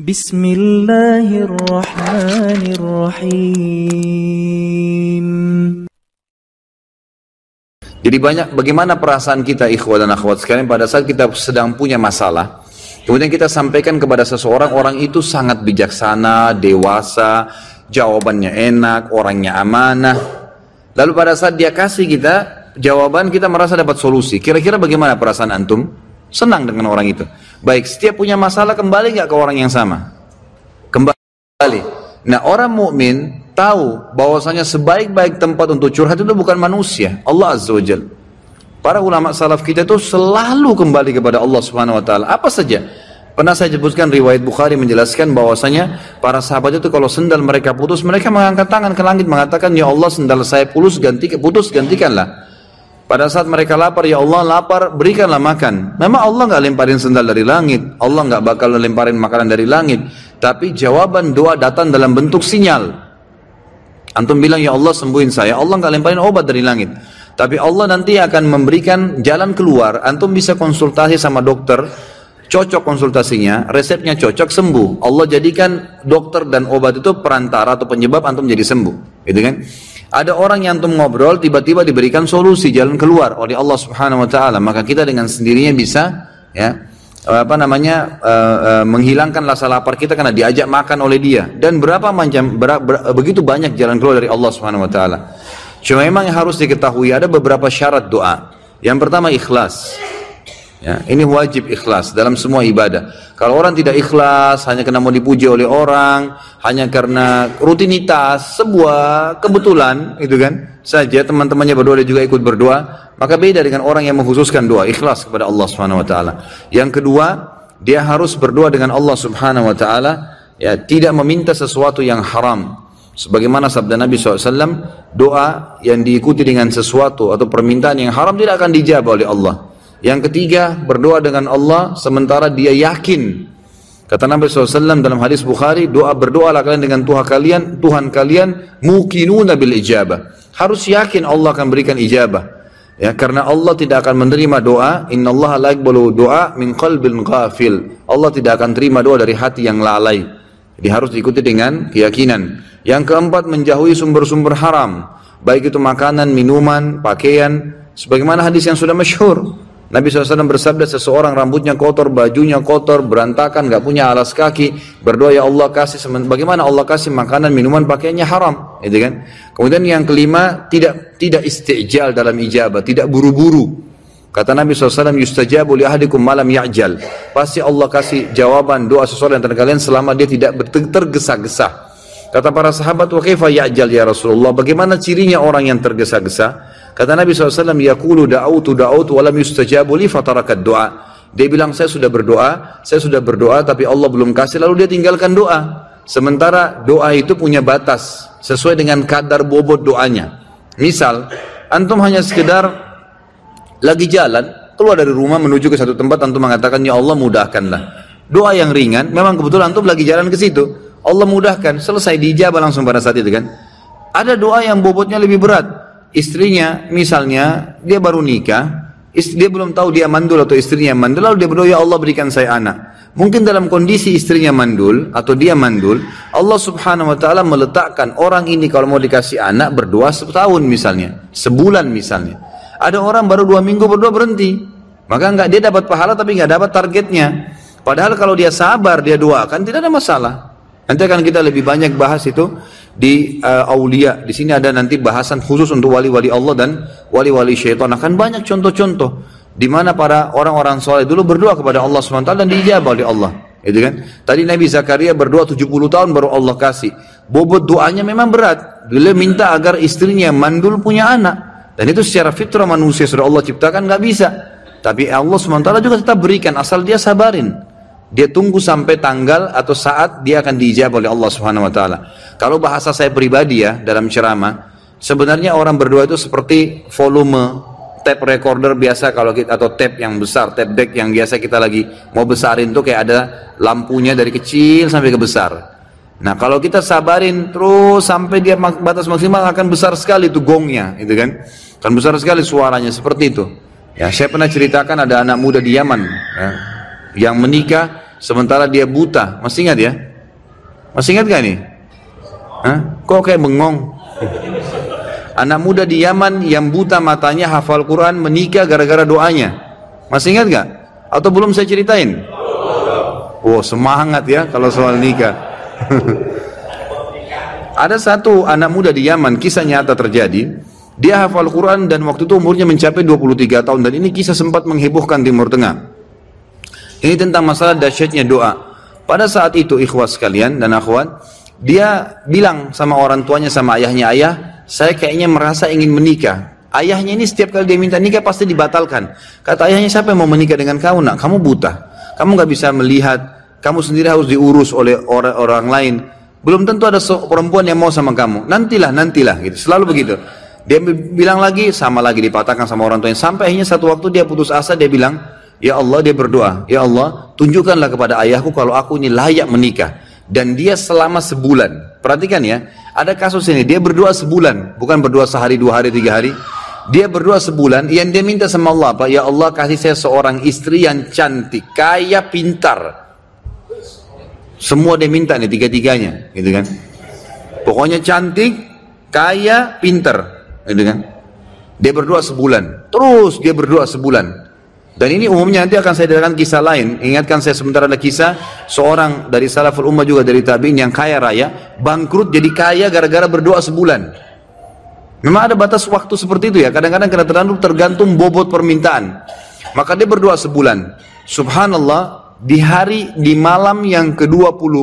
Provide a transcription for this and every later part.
بسم الله الرحمن الرحيم Jadi banyak bagaimana perasaan kita ikhwah dan akhwat sekalian pada saat kita sedang punya masalah. Kemudian kita sampaikan kepada seseorang, orang itu sangat bijaksana, dewasa, jawabannya enak, orangnya amanah. Lalu pada saat dia kasih kita jawaban, kita merasa dapat solusi. Kira-kira bagaimana perasaan antum? Senang dengan orang itu. Baik, setiap punya masalah kembali nggak ke orang yang sama? Kembali. Nah orang mukmin tahu bahwasanya sebaik-baik tempat untuk curhat itu bukan manusia, Allah Azza wa Jal. Para ulama salaf kita itu selalu kembali kepada Allah Subhanahu wa taala. Apa saja? Pernah saya sebutkan riwayat Bukhari menjelaskan bahwasanya para sahabat itu kalau sendal mereka putus, mereka mengangkat tangan ke langit mengatakan, "Ya Allah, sendal saya putus, ganti putus gantikanlah." Pada saat mereka lapar, ya Allah lapar, berikanlah makan. Memang Allah nggak lemparin sendal dari langit, Allah nggak bakal lemparin makanan dari langit. Tapi jawaban doa datang dalam bentuk sinyal. Antum bilang ya Allah sembuhin saya, Allah nggak lemparin obat dari langit. Tapi Allah nanti akan memberikan jalan keluar. Antum bisa konsultasi sama dokter, cocok konsultasinya, resepnya cocok sembuh. Allah jadikan dokter dan obat itu perantara atau penyebab antum jadi sembuh, gitu kan? Ada orang yang antum ngobrol tiba-tiba diberikan solusi jalan keluar oleh Allah Subhanahu wa taala, maka kita dengan sendirinya bisa ya apa namanya uh, uh, menghilangkan rasa lapar kita karena diajak makan oleh dia dan berapa macam ber, ber, begitu banyak jalan keluar dari Allah Subhanahu wa taala. Cuma memang yang harus diketahui ada beberapa syarat doa. Yang pertama ikhlas. Ya, ini wajib ikhlas dalam semua ibadah. Kalau orang tidak ikhlas hanya karena mau dipuji oleh orang, hanya karena rutinitas, sebuah kebetulan, itu kan? Saja teman-temannya berdoa dia juga ikut berdoa, maka beda dengan orang yang mengkhususkan doa ikhlas kepada Allah Subhanahu wa taala. Yang kedua, dia harus berdoa dengan Allah Subhanahu wa taala ya tidak meminta sesuatu yang haram. Sebagaimana sabda Nabi SAW, doa yang diikuti dengan sesuatu atau permintaan yang haram tidak akan dijawab oleh Allah. Yang ketiga, berdoa dengan Allah sementara dia yakin. Kata Nabi SAW dalam hadis Bukhari, doa berdoalah kalian dengan Tuhan kalian, Tuhan kalian mukinuna bil ijabah. Harus yakin Allah akan berikan ijabah. Ya, karena Allah tidak akan menerima doa, Inna Allah doa min qalbin ghafil. Allah tidak akan terima doa dari hati yang lalai. Jadi harus diikuti dengan keyakinan. Yang keempat, menjauhi sumber-sumber haram. Baik itu makanan, minuman, pakaian. Sebagaimana hadis yang sudah masyhur. Nabi SAW bersabda seseorang rambutnya kotor, bajunya kotor, berantakan, gak punya alas kaki, berdoa ya Allah kasih bagaimana Allah kasih makanan, minuman, pakaiannya haram, gitu kan? Kemudian yang kelima tidak tidak istijal dalam ijabah, tidak buru-buru. Kata Nabi SAW, yustajabu li ahadikum malam ya'jal. Pasti Allah kasih jawaban doa seseorang antara kalian selama dia tidak tergesa-gesa. Kata para sahabat, wa kaifa ya'jal ya Rasulullah? Bagaimana cirinya orang yang tergesa-gesa? Kata Nabi SAW, Yakulu da'autu da'autu walam yustajabu li fatarakat doa. Dia bilang, saya sudah berdoa, saya sudah berdoa, tapi Allah belum kasih, lalu dia tinggalkan doa. Sementara doa itu punya batas, sesuai dengan kadar bobot doanya. Misal, antum hanya sekedar lagi jalan, keluar dari rumah menuju ke satu tempat, antum mengatakan, Ya Allah mudahkanlah. Doa yang ringan, memang kebetulan antum lagi jalan ke situ. Allah mudahkan, selesai dijabah langsung pada saat itu kan. Ada doa yang bobotnya lebih berat, istrinya misalnya dia baru nikah, istri, dia belum tahu dia mandul atau istrinya mandul, lalu dia berdoa ya Allah berikan saya anak. Mungkin dalam kondisi istrinya mandul atau dia mandul, Allah Subhanahu wa taala meletakkan orang ini kalau mau dikasih anak berdoa setahun misalnya, sebulan misalnya. Ada orang baru dua minggu berdoa berhenti, maka enggak dia dapat pahala tapi enggak dapat targetnya. Padahal kalau dia sabar dia doakan tidak ada masalah. Nanti akan kita lebih banyak bahas itu di uh, aulia. Di sini ada nanti bahasan khusus untuk wali-wali Allah dan wali-wali syaitan. Akan banyak contoh-contoh di mana para orang-orang soleh dulu berdoa kepada Allah SWT dan dijawab oleh Allah. Itu kan? Tadi Nabi Zakaria berdoa 70 tahun baru Allah kasih. Bobot doanya memang berat. Beliau minta agar istrinya mandul punya anak. Dan itu secara fitrah manusia sudah Allah ciptakan nggak bisa. Tapi Allah SWT juga tetap berikan asal dia sabarin. Dia tunggu sampai tanggal atau saat dia akan dijawab oleh Allah Subhanahu wa taala. Kalau bahasa saya pribadi ya dalam ceramah, sebenarnya orang berdoa itu seperti volume tape recorder biasa kalau kita atau tape yang besar, tape deck yang biasa kita lagi mau besarin tuh kayak ada lampunya dari kecil sampai ke besar. Nah kalau kita sabarin terus sampai dia batas maksimal akan besar sekali itu gongnya, itu kan? Kan besar sekali suaranya seperti itu. Ya saya pernah ceritakan ada anak muda di Yaman, ya, yang menikah sementara dia buta. Masih ingat ya? Masih ingat gak nih? Hah? Kok kayak bengong? Anak muda di Yaman yang buta matanya hafal Quran menikah gara-gara doanya. Masih ingat gak? Atau belum saya ceritain? Wow semangat ya kalau soal nikah. Ada satu anak muda di Yaman, kisah nyata terjadi. Dia hafal Quran dan waktu itu umurnya mencapai 23 tahun dan ini kisah sempat menghebohkan Timur Tengah. Ini tentang masalah dahsyatnya doa. Pada saat itu ikhwas sekalian dan akhwat, dia bilang sama orang tuanya sama ayahnya, ayah, saya kayaknya merasa ingin menikah. Ayahnya ini setiap kali dia minta nikah pasti dibatalkan. Kata ayahnya, siapa yang mau menikah dengan kamu nak? Kamu buta. Kamu nggak bisa melihat. Kamu sendiri harus diurus oleh orang, orang lain. Belum tentu ada perempuan yang mau sama kamu. Nantilah, nantilah. gitu. Selalu begitu. Dia bilang lagi, sama lagi dipatahkan sama orang tuanya. Sampai akhirnya satu waktu dia putus asa, dia bilang, Ya Allah, dia berdoa. Ya Allah, tunjukkanlah kepada ayahku kalau aku ini layak menikah. Dan dia selama sebulan. Perhatikan ya, ada kasus ini. Dia berdoa sebulan. Bukan berdoa sehari, dua hari, tiga hari. Dia berdoa sebulan. Yang dia minta sama Allah apa? Ya Allah, kasih saya seorang istri yang cantik, kaya, pintar semua dia minta nih tiga-tiganya, gitu kan. Pokoknya cantik, kaya, pinter, gitu kan. Dia berdoa sebulan, terus dia berdoa sebulan. Dan ini umumnya nanti akan saya datangkan kisah lain. Ingatkan saya sebentar ada kisah seorang dari salaful ummah juga dari tabiin yang kaya raya bangkrut jadi kaya gara-gara berdoa sebulan. Memang ada batas waktu seperti itu ya. Kadang-kadang karena terlalu tergantung bobot permintaan. Maka dia berdoa sebulan. Subhanallah, di hari di malam yang ke-20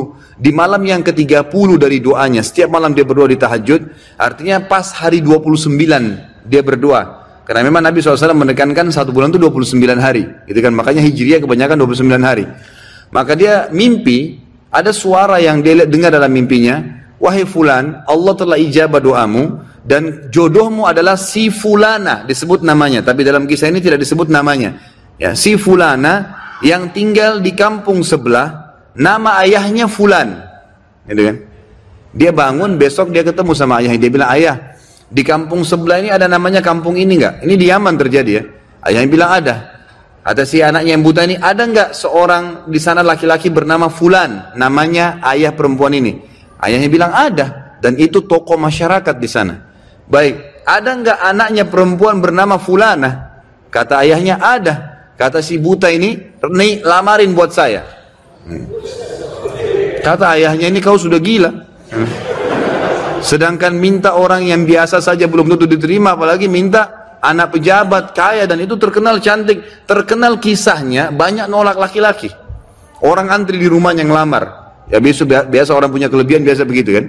di malam yang ke-30 dari doanya setiap malam dia berdoa di tahajud artinya pas hari 29 dia berdoa karena memang Nabi SAW menekankan satu bulan itu 29 hari gitu kan makanya hijriah kebanyakan 29 hari maka dia mimpi ada suara yang dia dengar dalam mimpinya wahai fulan Allah telah ijabah doamu dan jodohmu adalah si fulana disebut namanya tapi dalam kisah ini tidak disebut namanya ya si fulana yang tinggal di kampung sebelah, nama ayahnya Fulan. Gitu kan? Dia bangun, besok dia ketemu sama ayahnya. Dia bilang, ayah, di kampung sebelah ini ada namanya kampung ini enggak? Ini di Yaman terjadi ya. Ayahnya bilang ada. Ada si anaknya yang buta ini, ada enggak seorang di sana laki-laki bernama Fulan, namanya ayah perempuan ini? Ayahnya bilang ada, dan itu tokoh masyarakat di sana. Baik, ada enggak anaknya perempuan bernama Fulana? Kata ayahnya ada. Kata si buta ini, nih lamarin buat saya. Hmm. Kata ayahnya ini kau sudah gila. Hmm. Sedangkan minta orang yang biasa saja belum tentu diterima, apalagi minta anak pejabat kaya dan itu terkenal cantik, terkenal kisahnya banyak nolak laki-laki. Orang antri di rumah yang lamar. Ya biasa, biasa orang punya kelebihan biasa begitu kan.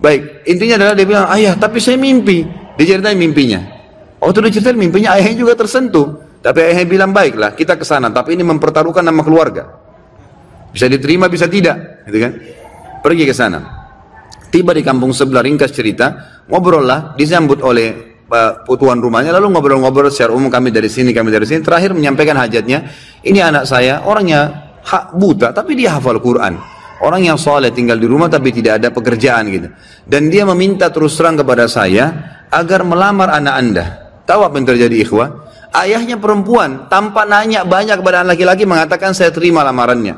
Baik, intinya adalah dia bilang, ayah tapi saya mimpi. Diceritain mimpinya. Oh itu diceritain mimpinya, ayahnya juga tersentuh. Tapi ayahnya bilang baiklah kita ke sana, tapi ini mempertaruhkan nama keluarga. Bisa diterima, bisa tidak, gitu kan? Pergi ke sana. Tiba di kampung sebelah ringkas cerita, ngobrol lah, disambut oleh uh, tuan rumahnya, lalu ngobrol-ngobrol secara umum kami dari sini, kami dari sini. Terakhir menyampaikan hajatnya, ini anak saya, orangnya hak buta, tapi dia hafal Quran. Orang yang soleh tinggal di rumah tapi tidak ada pekerjaan gitu. Dan dia meminta terus terang kepada saya agar melamar anak anda. Tahu apa yang terjadi ikhwah? Ayahnya perempuan, tanpa nanya banyak kepada anak laki-laki mengatakan saya terima lamarannya.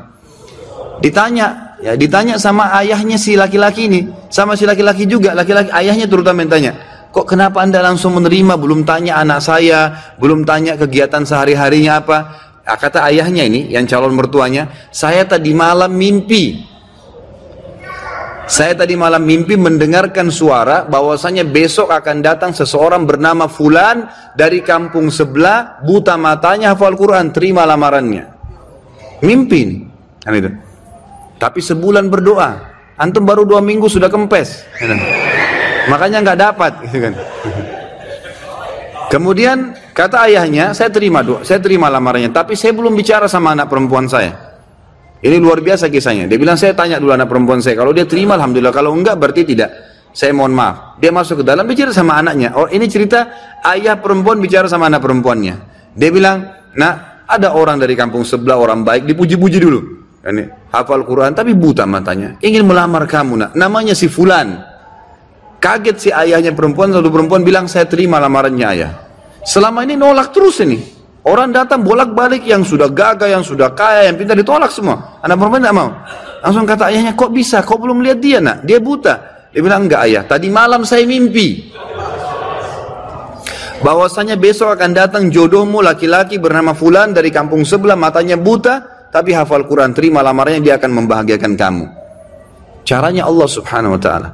Ditanya, ya ditanya sama ayahnya si laki-laki ini, sama si laki-laki juga, laki-laki ayahnya terutama yang tanya, kok kenapa anda langsung menerima, belum tanya anak saya, belum tanya kegiatan sehari-harinya apa? Nah, kata ayahnya ini, yang calon mertuanya, saya tadi malam mimpi, saya tadi malam mimpi mendengarkan suara bahwasanya besok akan datang seseorang bernama Fulan dari kampung sebelah, buta matanya hafal Quran, terima lamarannya. Mimpi ini. Kan itu. Tapi sebulan berdoa, antum baru dua minggu sudah kempes. Makanya nggak dapat, gitu kan. Kemudian kata ayahnya, saya terima doa, saya terima lamarannya, tapi saya belum bicara sama anak perempuan saya. Ini luar biasa kisahnya. Dia bilang, saya tanya dulu anak perempuan saya. Kalau dia terima, Alhamdulillah. Kalau enggak, berarti tidak. Saya mohon maaf. Dia masuk ke dalam, bicara sama anaknya. Oh, ini cerita ayah perempuan bicara sama anak perempuannya. Dia bilang, nah, ada orang dari kampung sebelah, orang baik, dipuji-puji dulu. Ini, hafal Quran, tapi buta matanya. Ingin melamar kamu, nak. Namanya si Fulan. Kaget si ayahnya perempuan, lalu perempuan bilang, saya terima lamarannya ayah. Selama ini nolak terus ini. Orang datang bolak-balik yang sudah gagah, yang sudah kaya, yang pintar ditolak semua. Anak perempuan tidak mau. Langsung kata ayahnya, kok bisa? Kok belum lihat dia nak? Dia buta. Dia bilang, enggak ayah, tadi malam saya mimpi. Bahwasanya besok akan datang jodohmu laki-laki bernama Fulan dari kampung sebelah, matanya buta, tapi hafal Quran, terima lamarannya, dia akan membahagiakan kamu. Caranya Allah subhanahu wa ta'ala.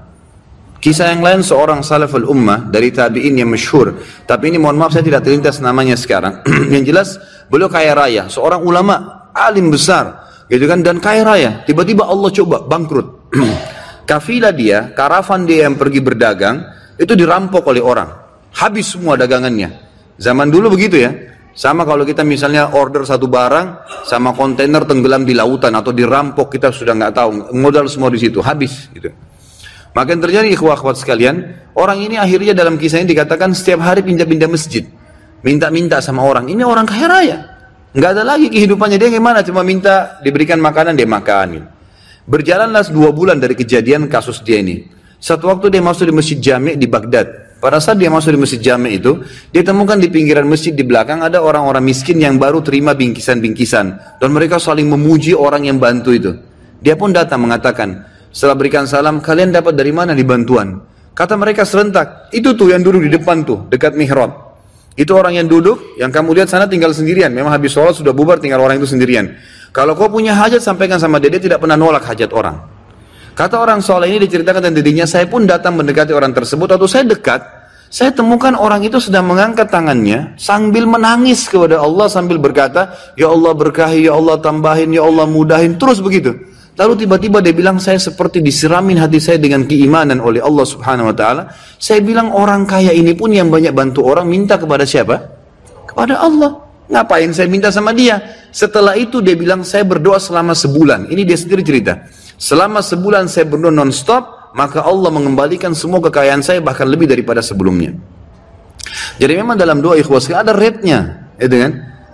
Kisah yang lain seorang salaful ummah dari tabi'in yang masyhur. Tapi ini mohon maaf saya tidak terlintas namanya sekarang. yang jelas beliau kaya raya, seorang ulama alim besar, gitu kan dan kaya raya. Tiba-tiba Allah coba bangkrut. Kafilah dia, karavan dia yang pergi berdagang itu dirampok oleh orang. Habis semua dagangannya. Zaman dulu begitu ya. Sama kalau kita misalnya order satu barang sama kontainer tenggelam di lautan atau dirampok kita sudah nggak tahu modal semua di situ habis gitu. Maka yang terjadi ikhwah akhwat sekalian, orang ini akhirnya dalam kisah ini dikatakan setiap hari pindah-pindah masjid. Minta-minta sama orang, ini orang kaya raya. Nggak ada lagi kehidupannya, dia gimana? Cuma minta diberikan makanan, dia makan. Berjalanlah dua bulan dari kejadian kasus dia ini. Satu waktu dia masuk di masjid jami di Baghdad. Pada saat dia masuk di masjid jami itu, dia temukan di pinggiran masjid di belakang ada orang-orang miskin yang baru terima bingkisan-bingkisan. Dan mereka saling memuji orang yang bantu itu. Dia pun datang mengatakan, setelah berikan salam, kalian dapat dari mana di bantuan? Kata mereka serentak, itu tuh yang duduk di depan tuh, dekat mihrab. Itu orang yang duduk, yang kamu lihat sana tinggal sendirian. Memang habis sholat sudah bubar, tinggal orang itu sendirian. Kalau kau punya hajat, sampaikan sama dia, dia tidak pernah nolak hajat orang. Kata orang soleh ini diceritakan dan dirinya, saya pun datang mendekati orang tersebut, atau saya dekat, saya temukan orang itu sedang mengangkat tangannya sambil menangis kepada Allah sambil berkata, Ya Allah berkahi, Ya Allah tambahin, Ya Allah mudahin, terus begitu. Lalu tiba-tiba dia bilang saya seperti disiramin hati saya dengan keimanan oleh Allah Subhanahu wa taala. Saya bilang orang kaya ini pun yang banyak bantu orang minta kepada siapa? Kepada Allah. Ngapain saya minta sama dia? Setelah itu dia bilang saya berdoa selama sebulan. Ini dia sendiri cerita. Selama sebulan saya berdoa non-stop, maka Allah mengembalikan semua kekayaan saya bahkan lebih daripada sebelumnya. Jadi memang dalam doa ikhwas ada rate-nya, ya kan?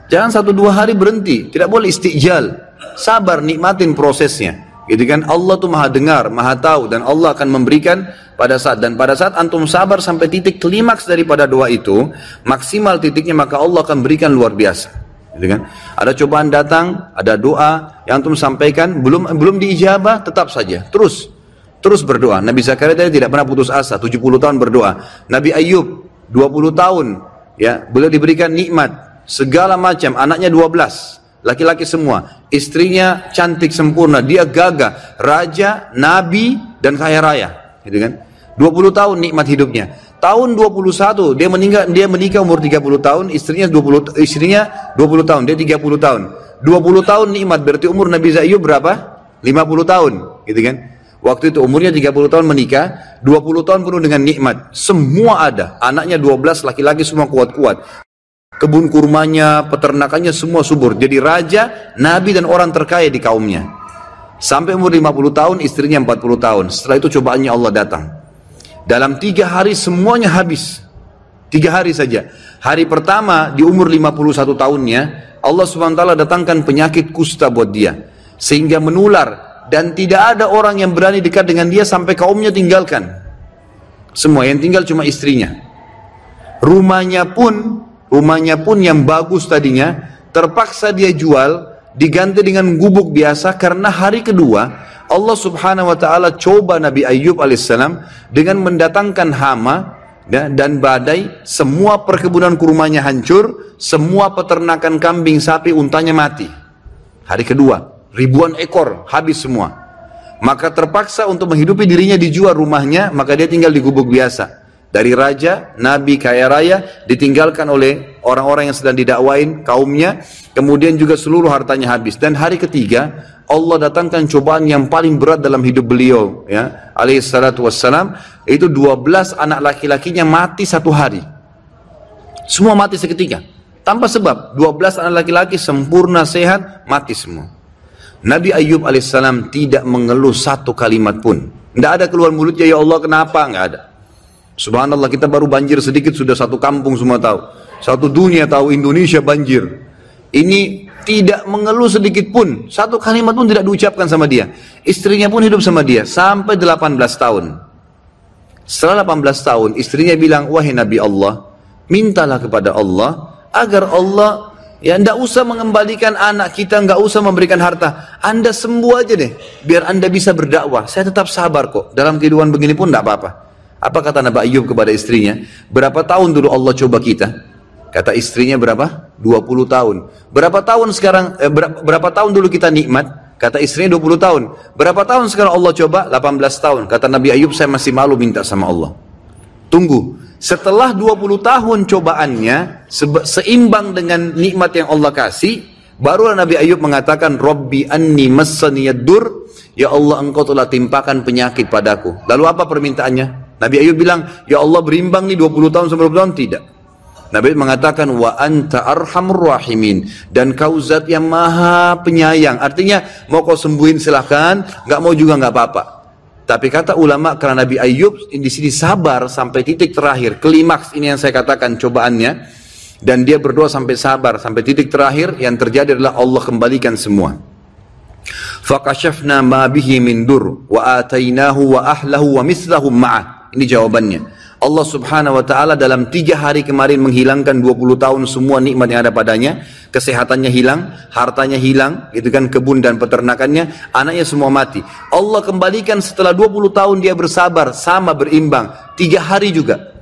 Jangan satu dua hari berhenti, tidak boleh istijal. Sabar nikmatin prosesnya. Gitu kan Allah tuh maha dengar, maha tahu dan Allah akan memberikan pada saat dan pada saat antum sabar sampai titik klimaks daripada doa itu, maksimal titiknya maka Allah akan berikan luar biasa. Gitu kan? Ada cobaan datang, ada doa yang antum sampaikan belum belum diijabah, tetap saja. Terus terus berdoa. Nabi Zakaria tadi tidak pernah putus asa, 70 tahun berdoa. Nabi Ayub 20 tahun ya, beliau diberikan nikmat segala macam, anaknya 12 laki-laki semua. Istrinya cantik sempurna, dia gagah, raja, nabi, dan kaya raya. Gitu kan? 20 tahun nikmat hidupnya. Tahun 21 dia meninggal dia menikah umur 30 tahun, istrinya 20 istrinya 20 tahun, dia 30 tahun. 20 tahun nikmat berarti umur Nabi Zayyub berapa? 50 tahun, gitu kan? Waktu itu umurnya 30 tahun menikah, 20 tahun penuh dengan nikmat. Semua ada. Anaknya 12 laki-laki semua kuat-kuat. Kebun kurmanya, peternakannya semua subur. Jadi raja, nabi dan orang terkaya di kaumnya. Sampai umur 50 tahun, istrinya 40 tahun. Setelah itu cobaannya Allah datang. Dalam tiga hari semuanya habis. Tiga hari saja. Hari pertama di umur 51 tahunnya, Allah SWT datangkan penyakit kusta buat dia. Sehingga menular. Dan tidak ada orang yang berani dekat dengan dia sampai kaumnya tinggalkan. Semua yang tinggal cuma istrinya. Rumahnya pun rumahnya pun yang bagus tadinya terpaksa dia jual diganti dengan gubuk biasa karena hari kedua Allah subhanahu wa ta'ala coba Nabi Ayub alaihissalam dengan mendatangkan hama ya, dan badai. Semua perkebunan kurmanya hancur semua peternakan kambing sapi untanya mati. Hari kedua ribuan ekor habis semua. Maka terpaksa untuk menghidupi dirinya dijual rumahnya maka dia tinggal di gubuk biasa dari raja, nabi kaya raya ditinggalkan oleh orang-orang yang sedang didakwain kaumnya, kemudian juga seluruh hartanya habis. Dan hari ketiga Allah datangkan cobaan yang paling berat dalam hidup beliau, ya, alaihi salatu wassalam, itu 12 anak laki-lakinya mati satu hari. Semua mati seketika. Tanpa sebab, 12 anak laki-laki sempurna sehat, mati semua. Nabi Ayub alaihissalam tidak mengeluh satu kalimat pun. Tidak ada keluar mulutnya, ya Allah kenapa? Nggak ada. Subhanallah kita baru banjir sedikit sudah satu kampung semua tahu. Satu dunia tahu Indonesia banjir. Ini tidak mengeluh sedikit pun. Satu kalimat pun tidak diucapkan sama dia. Istrinya pun hidup sama dia sampai 18 tahun. Setelah 18 tahun istrinya bilang, wahai Nabi Allah, mintalah kepada Allah agar Allah Ya, ndak usah mengembalikan anak kita, nggak usah memberikan harta. Anda sembuh aja deh, biar Anda bisa berdakwah. Saya tetap sabar kok. Dalam kehidupan begini pun ndak apa-apa. Apa kata Nabi Ayub kepada istrinya? Berapa tahun dulu Allah coba kita? Kata istrinya berapa? 20 tahun. Berapa tahun sekarang, eh, berapa, berapa tahun dulu kita nikmat? Kata istrinya 20 tahun. Berapa tahun sekarang Allah coba? 18 tahun. Kata Nabi Ayub, saya masih malu minta sama Allah. Tunggu, setelah 20 tahun cobaannya seimbang dengan nikmat yang Allah kasih, barulah Nabi Ayub mengatakan, "Robbi anni massaniyadur." Ya Allah, engkau telah timpakan penyakit padaku. Lalu apa permintaannya? Nabi Ayub bilang, "Ya Allah, berimbang nih 20 tahun sampai 20 tahun." Tidak. Nabi Ayub mengatakan wa anta arhamur rahimin dan kau zat yang maha penyayang. Artinya mau kau sembuhin silahkan, nggak mau juga nggak apa-apa. Tapi kata ulama karena Nabi Ayub di sini sabar sampai titik terakhir, klimaks ini yang saya katakan cobaannya dan dia berdoa sampai sabar sampai titik terakhir yang terjadi adalah Allah kembalikan semua. Fakashafna ma bihi min dur wa atainahu wa ahlahu wa mislahum ma'ah. Ini jawabannya. Allah subhanahu wa ta'ala dalam tiga hari kemarin menghilangkan 20 tahun semua nikmat yang ada padanya. Kesehatannya hilang, hartanya hilang, itu kan kebun dan peternakannya, anaknya semua mati. Allah kembalikan setelah 20 tahun dia bersabar, sama berimbang. Tiga hari juga.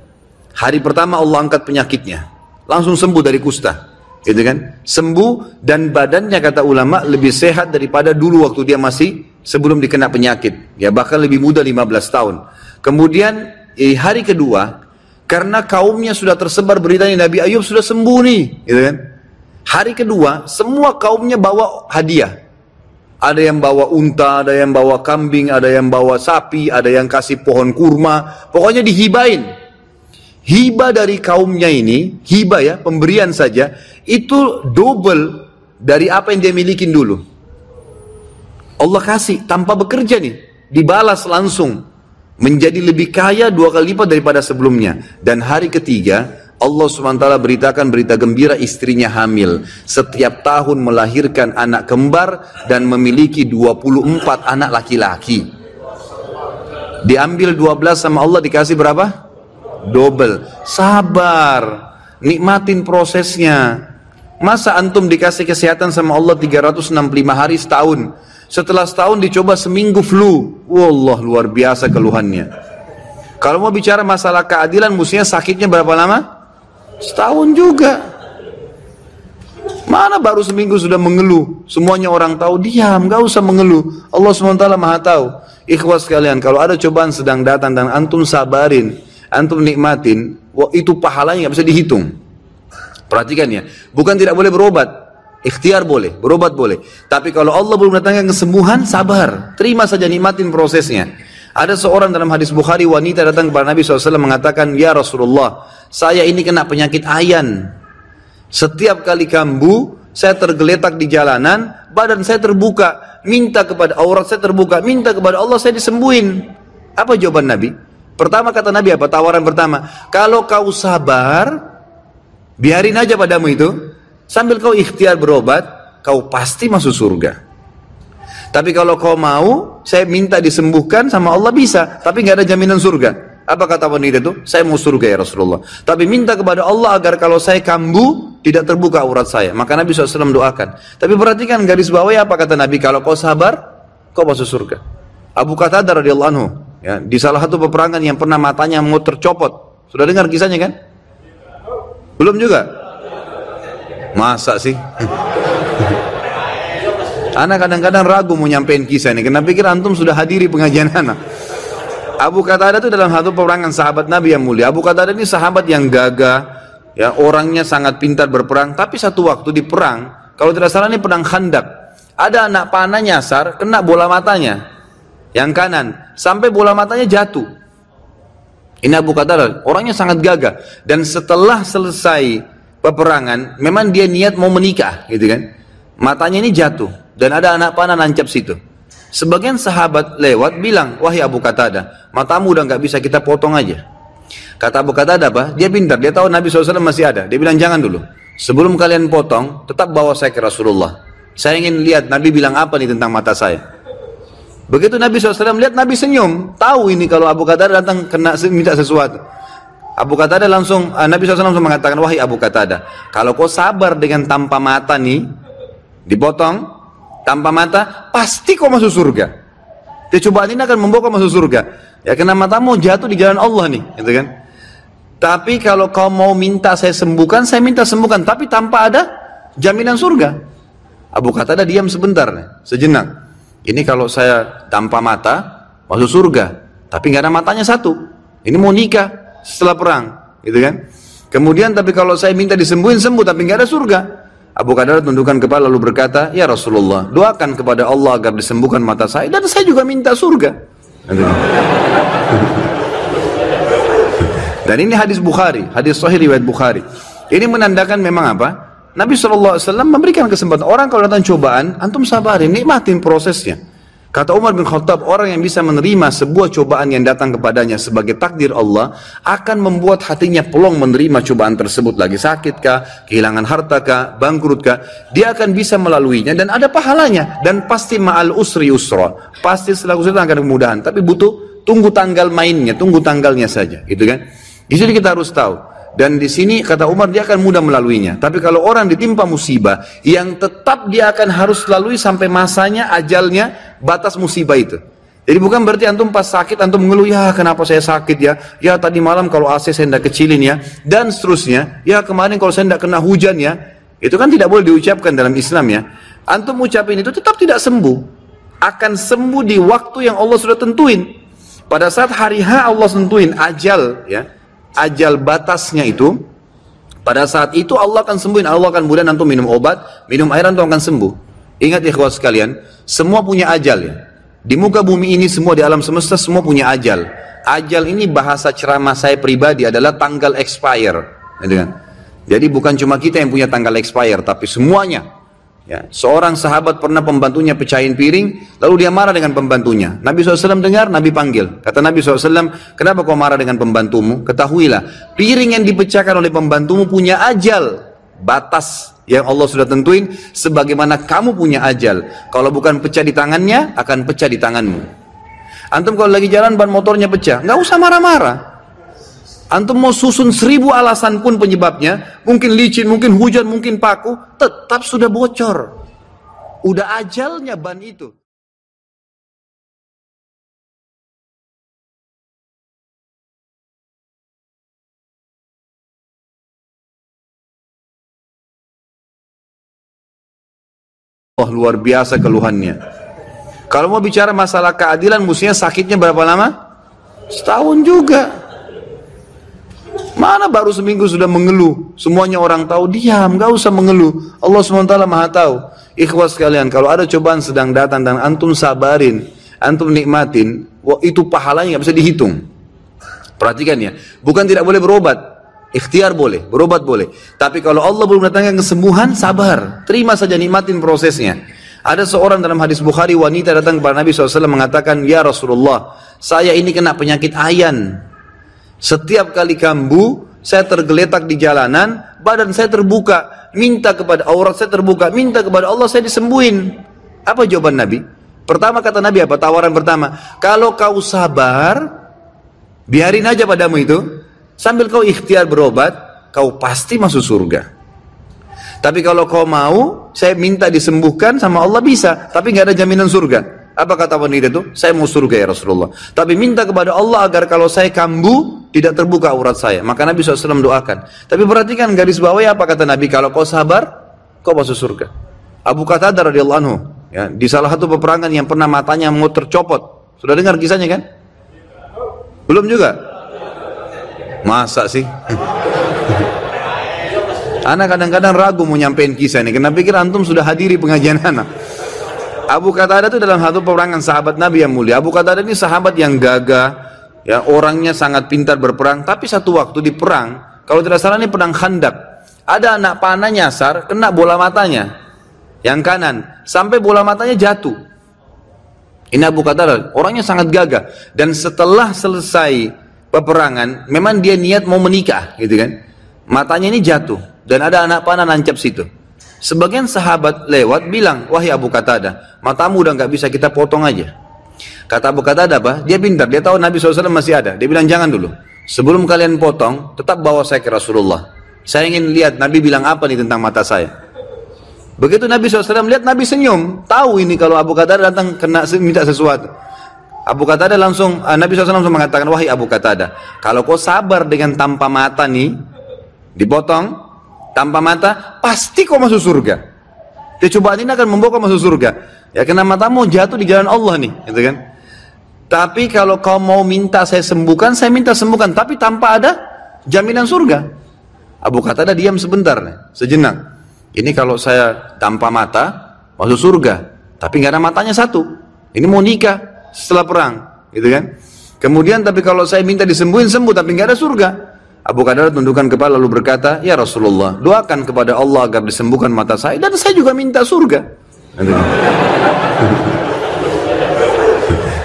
Hari pertama Allah angkat penyakitnya. Langsung sembuh dari kusta. Gitu kan? Sembuh dan badannya kata ulama lebih sehat daripada dulu waktu dia masih sebelum dikena penyakit. Ya bahkan lebih muda 15 tahun. Kemudian eh, hari kedua karena kaumnya sudah tersebar berita beritanya Nabi Ayub sudah sembuh nih, gitu kan? Hari kedua semua kaumnya bawa hadiah. Ada yang bawa unta, ada yang bawa kambing, ada yang bawa sapi, ada yang kasih pohon kurma. Pokoknya dihibain. Hibah dari kaumnya ini, hibah ya, pemberian saja, itu double dari apa yang dia milikin dulu. Allah kasih tanpa bekerja nih, dibalas langsung menjadi lebih kaya dua kali lipat daripada sebelumnya. Dan hari ketiga, Allah SWT beritakan berita gembira istrinya hamil. Setiap tahun melahirkan anak kembar dan memiliki 24 anak laki-laki. Diambil 12 sama Allah dikasih berapa? Double. Sabar. Nikmatin prosesnya. Masa antum dikasih kesehatan sama Allah 365 hari setahun setelah setahun dicoba seminggu flu. Wallah luar biasa keluhannya. Kalau mau bicara masalah keadilan, mestinya sakitnya berapa lama? Setahun juga. Mana baru seminggu sudah mengeluh? Semuanya orang tahu, diam, gak usah mengeluh. Allah SWT maha tahu. Ikhwas sekalian, kalau ada cobaan sedang datang dan antum sabarin, antum nikmatin, wah, itu pahalanya gak bisa dihitung. Perhatikan ya, bukan tidak boleh berobat, Ikhtiar boleh, berobat boleh. Tapi kalau Allah belum datangkan kesembuhan, sabar. Terima saja nikmatin prosesnya. Ada seorang dalam hadis Bukhari wanita datang kepada Nabi SAW mengatakan, Ya Rasulullah, saya ini kena penyakit ayan. Setiap kali kambuh, saya tergeletak di jalanan, badan saya terbuka, minta kepada aurat saya terbuka, minta kepada Allah saya disembuhin. Apa jawaban Nabi? Pertama kata Nabi apa? Tawaran pertama, kalau kau sabar, biarin aja padamu itu, Sambil kau ikhtiar berobat, kau pasti masuk surga. Tapi kalau kau mau, saya minta disembuhkan sama Allah bisa, tapi nggak ada jaminan surga. Apa kata wanita itu? Saya mau surga ya Rasulullah. Tapi minta kepada Allah agar kalau saya kambuh, tidak terbuka aurat saya. Maka Nabi SAW doakan. Tapi perhatikan garis bawahnya apa kata Nabi? Kalau kau sabar, kau masuk surga. Abu Qatadah radhiyallahu anhu, ya, di salah satu peperangan yang pernah matanya mau tercopot. Sudah dengar kisahnya kan? Belum juga? Masa sih? anak kadang-kadang ragu mau nyampein kisah ini. Kenapa pikir antum sudah hadiri pengajian anak? Abu Qatadah itu dalam satu peperangan sahabat Nabi yang mulia. Abu Qatadah ini sahabat yang gagah, ya orangnya sangat pintar berperang. Tapi satu waktu di perang, kalau tidak salah ini perang khandak, ada anak panah nyasar, kena bola matanya, yang kanan, sampai bola matanya jatuh. Ini Abu Qatadah, orangnya sangat gagah. Dan setelah selesai peperangan, memang dia niat mau menikah, gitu kan? Matanya ini jatuh dan ada anak panah nancap situ. Sebagian sahabat lewat bilang, wahai Abu Qatada, matamu udah nggak bisa kita potong aja. Kata Abu Qatada apa? Dia pintar, dia tahu Nabi SAW masih ada. Dia bilang jangan dulu. Sebelum kalian potong, tetap bawa saya ke Rasulullah. Saya ingin lihat Nabi bilang apa nih tentang mata saya. Begitu Nabi SAW lihat Nabi senyum, tahu ini kalau Abu Qatada datang kena minta sesuatu. Abu Qatada langsung, uh, Nabi SAW langsung mengatakan, wahai Abu Qatada, kalau kau sabar dengan tanpa mata nih, dipotong, tanpa mata, pasti kau masuk surga. Cobaan ini akan membawa kau masuk surga. Ya karena matamu jatuh di jalan Allah nih, gitu kan. Tapi kalau kau mau minta saya sembuhkan, saya minta sembuhkan, tapi tanpa ada jaminan surga. Abu Qatada diam sebentar, sejenak. Ini kalau saya tanpa mata masuk surga, tapi nggak ada matanya satu. Ini mau nikah setelah perang, gitu kan? Kemudian tapi kalau saya minta disembuhin sembuh, tapi nggak ada surga. Abu Qatada tundukkan kepala lalu berkata, Ya Rasulullah, doakan kepada Allah agar disembuhkan mata saya dan saya juga minta surga. Dan ini hadis Bukhari, hadis Sahih riwayat Bukhari. Ini menandakan memang apa? Nabi SAW memberikan kesempatan orang kalau datang cobaan, antum sabarin, nikmatin prosesnya. Kata Umar bin Khattab, orang yang bisa menerima sebuah cobaan yang datang kepadanya sebagai takdir Allah, akan membuat hatinya pelong menerima cobaan tersebut. Lagi sakit kah, kehilangan harta kah, bangkrut dia akan bisa melaluinya dan ada pahalanya. Dan pasti ma'al usri usra. Pasti setelah kesulitan akan kemudahan. Tapi butuh tunggu tanggal mainnya, tunggu tanggalnya saja. Gitu kan? Di sini kita harus tahu. Dan di sini kata Umar dia akan mudah melaluinya. Tapi kalau orang ditimpa musibah yang tetap dia akan harus lalui sampai masanya, ajalnya, batas musibah itu. Jadi bukan berarti antum pas sakit antum mengeluh ya kenapa saya sakit ya? Ya tadi malam kalau AC saya tidak kecilin ya. Dan seterusnya ya kemarin kalau saya tidak kena hujan ya. Itu kan tidak boleh diucapkan dalam Islam ya. Antum ucapin itu tetap tidak sembuh. Akan sembuh di waktu yang Allah sudah tentuin. Pada saat hari H Allah tentuin ajal ya ajal batasnya itu pada saat itu Allah akan sembuhin. Allah akan mudah antum minum obat minum air antum akan sembuh. Ingat ikhwat sekalian semua punya ajal ya. Di muka bumi ini semua di alam semesta semua punya ajal. Ajal ini bahasa ceramah saya pribadi adalah tanggal expire. Gitu kan? jadi bukan cuma kita yang punya tanggal expire tapi semuanya Ya, seorang sahabat pernah pembantunya pecahin piring, lalu dia marah dengan pembantunya. Nabi SAW dengar, Nabi panggil. Kata Nabi SAW, kenapa kau marah dengan pembantumu? Ketahuilah, piring yang dipecahkan oleh pembantumu punya ajal, batas yang Allah sudah tentuin, sebagaimana kamu punya ajal. Kalau bukan pecah di tangannya, akan pecah di tanganmu. Antum kalau lagi jalan ban motornya pecah, nggak usah marah-marah. Antum mau susun seribu alasan pun penyebabnya, mungkin licin, mungkin hujan, mungkin paku, tetap sudah bocor. Udah ajalnya ban itu. Wah luar biasa keluhannya. Kalau mau bicara masalah keadilan, mestinya sakitnya berapa lama? Setahun juga. Mana baru seminggu sudah mengeluh? Semuanya orang tahu, diam, gak usah mengeluh. Allah SWT maha tahu. Ikhwas sekalian, kalau ada cobaan sedang datang dan antum sabarin, antum nikmatin, wah, itu pahalanya gak bisa dihitung. Perhatikan ya, bukan tidak boleh berobat, ikhtiar boleh, berobat boleh. Tapi kalau Allah belum datangkan kesembuhan, sabar, terima saja nikmatin prosesnya. Ada seorang dalam hadis Bukhari wanita datang kepada Nabi SAW mengatakan, Ya Rasulullah, saya ini kena penyakit ayan. Setiap kali kambuh, saya tergeletak di jalanan, badan saya terbuka, minta kepada aurat saya terbuka, minta kepada Allah saya disembuhin. Apa jawaban Nabi? Pertama kata Nabi apa? Tawaran pertama, kalau kau sabar, biarin aja padamu itu, sambil kau ikhtiar berobat, kau pasti masuk surga. Tapi kalau kau mau, saya minta disembuhkan sama Allah bisa, tapi nggak ada jaminan surga. Apa kata wanita itu? Saya mau surga ya Rasulullah. Tapi minta kepada Allah agar kalau saya kambuh, tidak terbuka aurat saya. Maka Nabi SAW doakan. Tapi perhatikan garis bawahnya apa kata Nabi? Kalau kau sabar, kau masuk surga. Abu Qatadah radhiyallahu anhu, ya, di salah satu peperangan yang pernah matanya mau tercopot. Sudah dengar kisahnya kan? Belum juga? Masa sih? Anak kadang-kadang ragu mau nyampein kisah ini. Kenapa pikir antum sudah hadiri pengajian anak? Abu Qatadah itu dalam satu peperangan sahabat Nabi yang mulia. Abu Qatadah ini sahabat yang gagah, ya orangnya sangat pintar berperang. Tapi satu waktu di perang, kalau tidak salah ini perang khandak, ada anak panah nyasar, kena bola matanya, yang kanan, sampai bola matanya jatuh. Ini Abu Qatadah, orangnya sangat gagah. Dan setelah selesai peperangan, memang dia niat mau menikah, gitu kan? Matanya ini jatuh, dan ada anak panah nancap situ. Sebagian sahabat lewat bilang, wahai Abu Qatada, matamu udah nggak bisa kita potong aja. Kata Abu Qatada apa? Dia pintar, dia tahu Nabi SAW masih ada. Dia bilang jangan dulu. Sebelum kalian potong, tetap bawa saya ke Rasulullah. Saya ingin lihat Nabi bilang apa nih tentang mata saya. Begitu Nabi SAW lihat Nabi senyum, tahu ini kalau Abu Qatadah datang kena minta sesuatu. Abu Qatadah langsung uh, Nabi SAW langsung mengatakan wahai Abu Qatadah, kalau kau sabar dengan tanpa mata nih, dipotong tanpa mata, pasti kau masuk surga. Kecobaan ini akan membawa kau masuk surga. Ya karena matamu jatuh di jalan Allah nih, gitu kan? Tapi kalau kau mau minta saya sembuhkan, saya minta sembuhkan. Tapi tanpa ada jaminan surga. Abu kata ada diam sebentar, sejenak. Ini kalau saya tanpa mata, masuk surga. Tapi nggak ada matanya satu. Ini mau nikah setelah perang, gitu kan? Kemudian tapi kalau saya minta disembuhin sembuh, tapi nggak ada surga. Abu Qadar tundukkan kepala lalu berkata, Ya Rasulullah, doakan kepada Allah agar disembuhkan mata saya dan saya juga minta surga.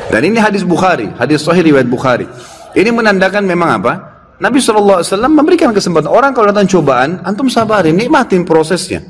Dan ini hadis Bukhari, hadis Sahih riwayat Bukhari. Ini menandakan memang apa? Nabi SAW memberikan kesempatan orang kalau datang cobaan, antum sabarin, nikmatin prosesnya.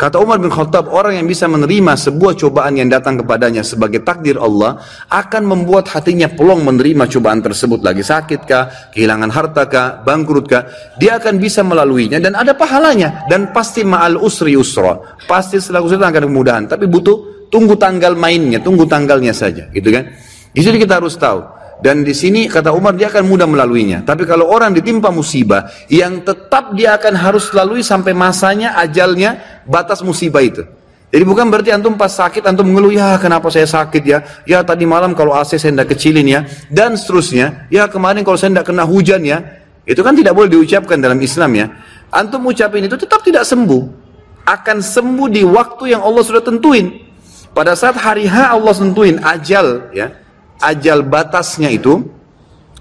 Kata Umar bin Khattab, orang yang bisa menerima sebuah cobaan yang datang kepadanya sebagai takdir Allah, akan membuat hatinya pelong menerima cobaan tersebut. Lagi sakit kah, kehilangan harta kah, bangkrut kah, dia akan bisa melaluinya dan ada pahalanya. Dan pasti ma'al usri usra. Pasti setelah kesulitan akan kemudahan. Tapi butuh tunggu tanggal mainnya, tunggu tanggalnya saja. Gitu kan? Di sini kita harus tahu. Dan di sini kata Umar dia akan mudah melaluinya. Tapi kalau orang ditimpa musibah yang tetap dia akan harus lalui sampai masanya, ajalnya, batas musibah itu. Jadi bukan berarti antum pas sakit antum mengeluh ya kenapa saya sakit ya. Ya tadi malam kalau AC saya tidak kecilin ya dan seterusnya. Ya kemarin kalau saya tidak kena hujan ya. Itu kan tidak boleh diucapkan dalam Islam ya. Antum ucapin itu tetap tidak sembuh. Akan sembuh di waktu yang Allah sudah tentuin. Pada saat hari H Allah tentuin ajal ya ajal batasnya itu,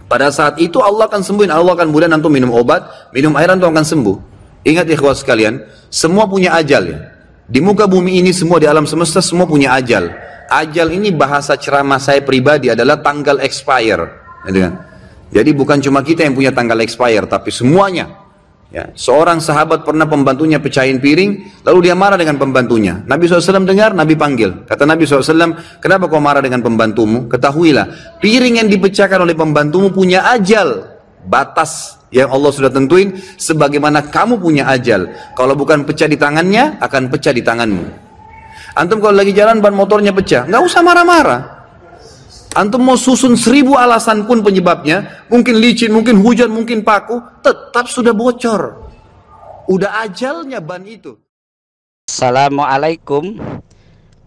pada saat itu Allah akan sembuhin, Allah akan mudah antum minum obat, minum air antum akan sembuh. Ingat ikhwah sekalian, semua punya ajal ya. Di muka bumi ini semua di alam semesta semua punya ajal. Ajal ini bahasa ceramah saya pribadi adalah tanggal expire. Jadi bukan cuma kita yang punya tanggal expire, tapi semuanya. Ya, seorang sahabat pernah pembantunya pecahin piring, lalu dia marah dengan pembantunya. Nabi SAW dengar, Nabi panggil. Kata Nabi SAW, kenapa kau marah dengan pembantumu? Ketahuilah, piring yang dipecahkan oleh pembantumu punya ajal, batas yang Allah sudah tentuin, sebagaimana kamu punya ajal. Kalau bukan pecah di tangannya, akan pecah di tanganmu. Antum kalau lagi jalan ban motornya pecah, nggak usah marah-marah. Antum mau susun seribu alasan pun penyebabnya, mungkin licin, mungkin hujan, mungkin paku, tetap sudah bocor. Udah ajalnya ban itu. Assalamualaikum.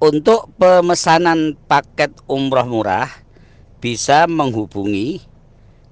Untuk pemesanan paket umroh murah bisa menghubungi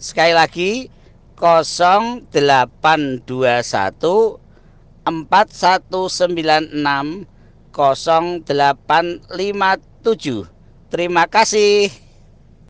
Sekali lagi 0821 4196 0857 Terima kasih.